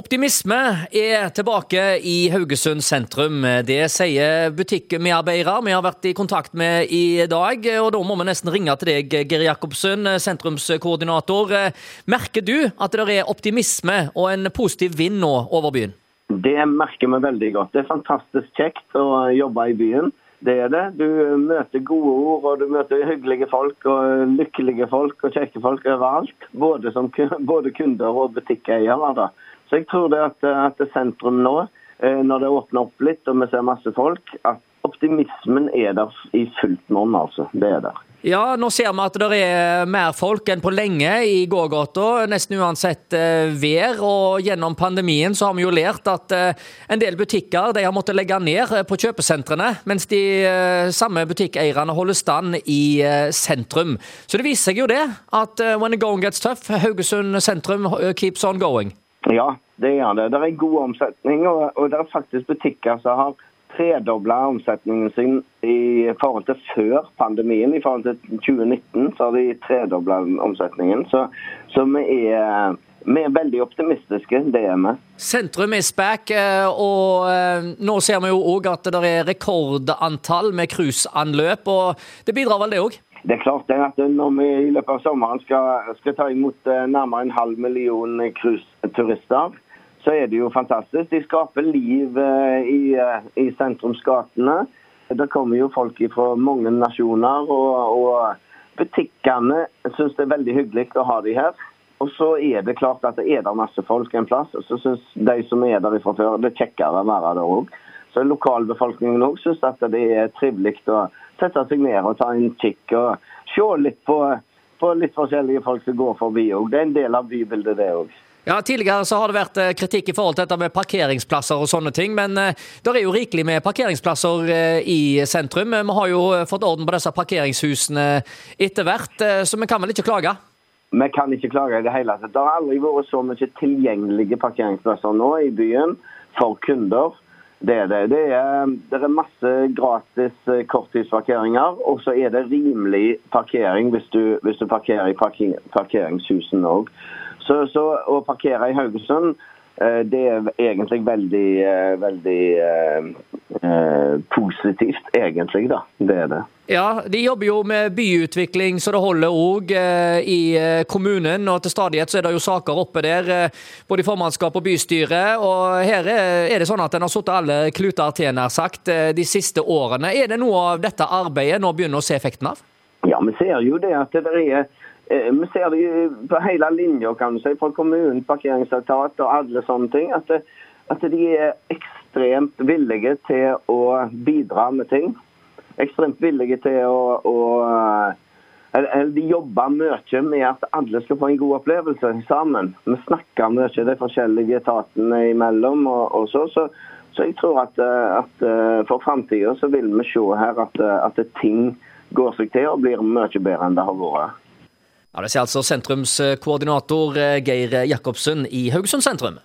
Optimisme er tilbake i Haugesund sentrum. Det sier butikkmedarbeidere vi har vært i kontakt med i dag. og Da må vi nesten ringe til deg, Geir Jakobsen, sentrumskoordinator. Merker du at det er optimisme og en positiv vind nå over byen? Det merker vi veldig godt. Det er fantastisk kjekt å jobbe i byen. Det er det. Du møter gode ord, og du møter hyggelige folk og lykkelige folk og kjekke folk overalt. Både, som, både kunder og butikkeiere. Så jeg tror det at, at sentrum nå, eh, når det åpner opp litt og vi ser masse folk, at optimismen er der i fullt monn, altså. Det er der. Ja, nå ser vi at det er mer folk enn på lenge i gågata, nesten uansett eh, vær. Og gjennom pandemien så har vi jo lært at eh, en del butikker de har måttet legge ned på kjøpesentrene, mens de samme butikkeierne holder stand i sentrum. Så det viser seg jo det, at when the going gets tough, Haugesund sentrum keeps on going. Ja, det gjør det. Det er god omsetning, og, og det er faktisk butikker som har tredobla omsetningen sin i forhold til før pandemien. I forhold til 2019 så har de tredobla omsetningen. Så, så vi, er, vi, er, veldig optimistiske, det er vi. Sentrum er back, eh, og eh, nå ser vi jo òg at det er rekordantall med cruiseanløp. og Det bidrar vel det òg? Det er klart det at når vi i løpet av sommeren skal, skal ta imot eh, nærmere en halv million cruiseturister, så er det jo fantastisk. De skaper liv eh, i, eh, i sentrumsgatene. Det kommer jo folk fra mange nasjoner, og, og butikkene syns det er veldig hyggelig å ha de her. Og så er det klart at det er der masse folk en plass, og så syns de som er der fra før, det er kjekkere å være der òg. Så lokalbefolkningen òg syns at det er trivelig å sette seg ned og ta en kikk og se litt på, på litt forskjellige folk som går forbi òg. Det er en del av bybildet, det òg. Ja, Tidligere så har det vært eh, kritikk i forhold til dette med parkeringsplasser og sånne ting, men uh, det er jo rikelig med parkeringsplasser uh, i sentrum. Vi har jo fått orden på disse parkeringshusene etter hvert, så vi kan vel ikke klage? Vi kan ikke klage i det hele tatt. Det har aldri vært så mye tilgjengelige parkeringsplasser nå i byen for kunder. Det er det. Det er, det er masse gratis korttidsparkeringer, og så er det rimelig parkering hvis du, hvis du parkerer i parker, parkeringshusene òg. Så, så å parkere i Haugesund eh, det er egentlig veldig, eh, veldig eh, eh, positivt, egentlig. da. Det er det. Ja, De jobber jo med byutvikling så det holder òg eh, i kommunen. og Til stadighet så er det jo saker oppe der, både i formannskap og bystyre. og Her er det sånn at en har satt alle kluter til, nær sagt, de siste årene. Er det noe av dette arbeidet nå begynner å se effekten av? Ja, vi ser jo det at det er Eh, vi ser det på hele linja, kan si, fra kommunen, parkeringsetat og alle sånne ting. At, det, at, de er ekstremt villige til å bidra med ting. Ekstremt villige til å, å eller, De jobber mye med at alle skal få en god opplevelse sammen. Vi snakker mye de forskjellige etatene imellom. og, og så, så, så, jeg tror at, at eh, for framtida vil vi se her at, at ting går seg til og blir mye bedre enn det har vært. Ja, Det sier altså sentrumskoordinator eh, Geir Jacobsen i Haugesund sentrum.